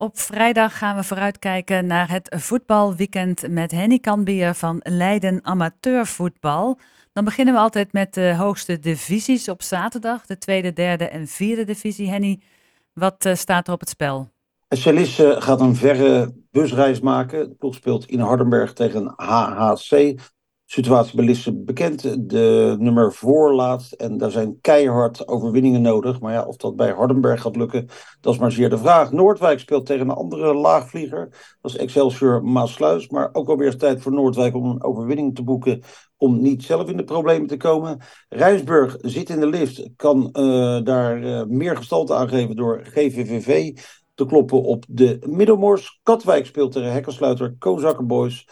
Op vrijdag gaan we vooruitkijken naar het voetbalweekend met Henny Kanbier van Leiden Amateurvoetbal. Dan beginnen we altijd met de hoogste divisies op zaterdag, de tweede, derde en vierde divisie. Henny, wat uh, staat er op het spel? Celis uh, gaat een verre busreis maken. De ploeg speelt in Hardenberg tegen HHC situatie bij bekend. De nummer voor laatst. En daar zijn keihard overwinningen nodig. Maar ja, of dat bij Hardenberg gaat lukken, dat is maar zeer de vraag. Noordwijk speelt tegen een andere laagvlieger. Dat is Excelsior Maasluis. Maar ook alweer tijd voor Noordwijk om een overwinning te boeken. Om niet zelf in de problemen te komen. Rijnsburg zit in de lift. Kan uh, daar uh, meer gestalte aangeven door GVVV te kloppen op de Middelmors. Katwijk speelt tegen Hekkersluiter Kozakkenboys.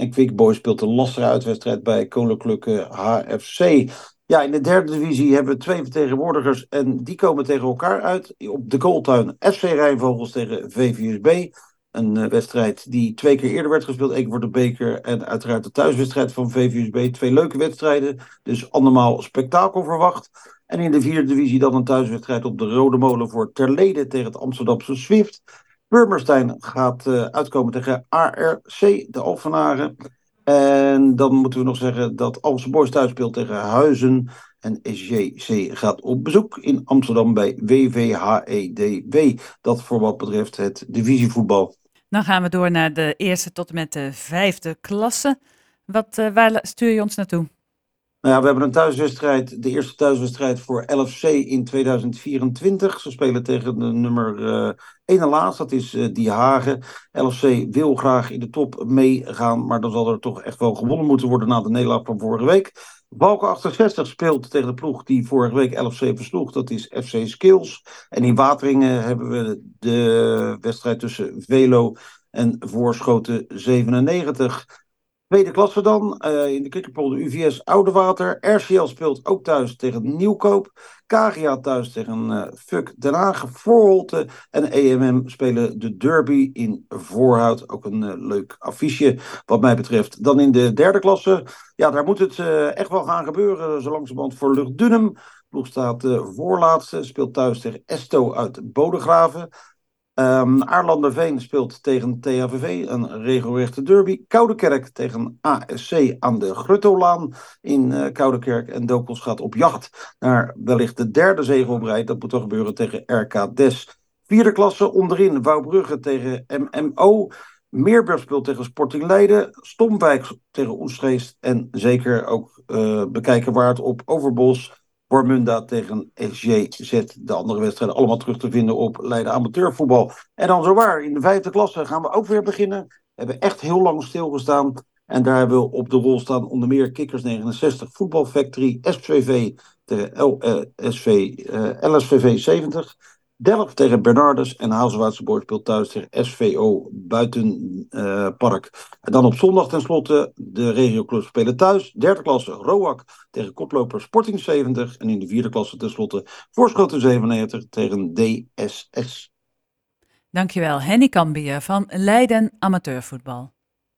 En Quick Boys speelt een lastige uitwedstrijd bij Koninklijke HFC. Ja, in de derde divisie hebben we twee vertegenwoordigers en die komen tegen elkaar uit. Op de goaltuin FC Rijnvogels tegen VVSB. Een uh, wedstrijd die twee keer eerder werd gespeeld. keer voor de beker en uiteraard de thuiswedstrijd van VVSB. Twee leuke wedstrijden, dus allemaal spektakel verwacht. En in de vierde divisie dan een thuiswedstrijd op de Rode Molen voor Terlede tegen het Amsterdamse Swift. Purmerstein gaat uh, uitkomen tegen ARC, de Alphenaren. En dan moeten we nog zeggen dat Alphense Boys thuis speelt tegen Huizen. En SJC gaat op bezoek in Amsterdam bij WVHEDW. Dat voor wat betreft het divisievoetbal. Dan gaan we door naar de eerste tot en met de vijfde klasse. Wat, uh, waar stuur je ons naartoe? Nou ja, we hebben een thuiswedstrijd, de eerste thuiswedstrijd voor LFC in 2024. Ze spelen tegen de nummer uh, 1 laatst, dat is uh, Die Hagen. LFC wil graag in de top meegaan, maar dan zal er toch echt wel gewonnen moeten worden na de nederlaag van vorige week. Balken 68 speelt tegen de ploeg die vorige week LFC versloeg, dat is FC Skills. En in Wateringen hebben we de wedstrijd tussen Velo en Voorschoten 97. Tweede klasse dan, uh, in de Kikkerpolder UVS Oudewater. RCL speelt ook thuis tegen Nieuwkoop. Kagia thuis tegen uh, Fuck Den Haag. Voorholte en EMM spelen de derby in Voorhout. Ook een uh, leuk affiche wat mij betreft. Dan in de derde klasse, ja daar moet het echt wel gaan gebeuren. Zo langzamerhand voor Luchtdunum. Ploeg staat voorlaatste, speelt thuis tegen Esto uit Bodegraven. Um, Aarlanderveen speelt tegen THVV, een regelrechte derby. Koudekerk tegen ASC aan de Gruttolaan in uh, Koudekerk. En Dokels gaat op jacht naar wellicht de derde zege op rij. Dat moet er gebeuren tegen RK Des. Vierde klasse onderin, Wouwbrugge tegen MMO. Meerburg speelt tegen Sporting Leiden. Stomwijk tegen Oestreest. En zeker ook uh, bekijken waar het op Overbos Bormunda tegen SJZ. De andere wedstrijden allemaal terug te vinden op Leiden Amateurvoetbal. En dan zowaar, in de vijfde klasse gaan we ook weer beginnen. We hebben echt heel lang stilgestaan. En daar hebben we op de rol staan onder meer Kickers 69, Voetbal Factory, SVV tegen uh, LSVV 70. Delft tegen Bernardus en Hazelwaardse speelt thuis tegen SVO Buitenpark. Uh, en dan op zondag tenslotte de regioclubs spelen thuis. Derde klasse Roak tegen koploper Sporting 70. En in de vierde klasse tenslotte Voorschoten 97 tegen DSS. Dankjewel Henny Kambier van Leiden Amateurvoetbal.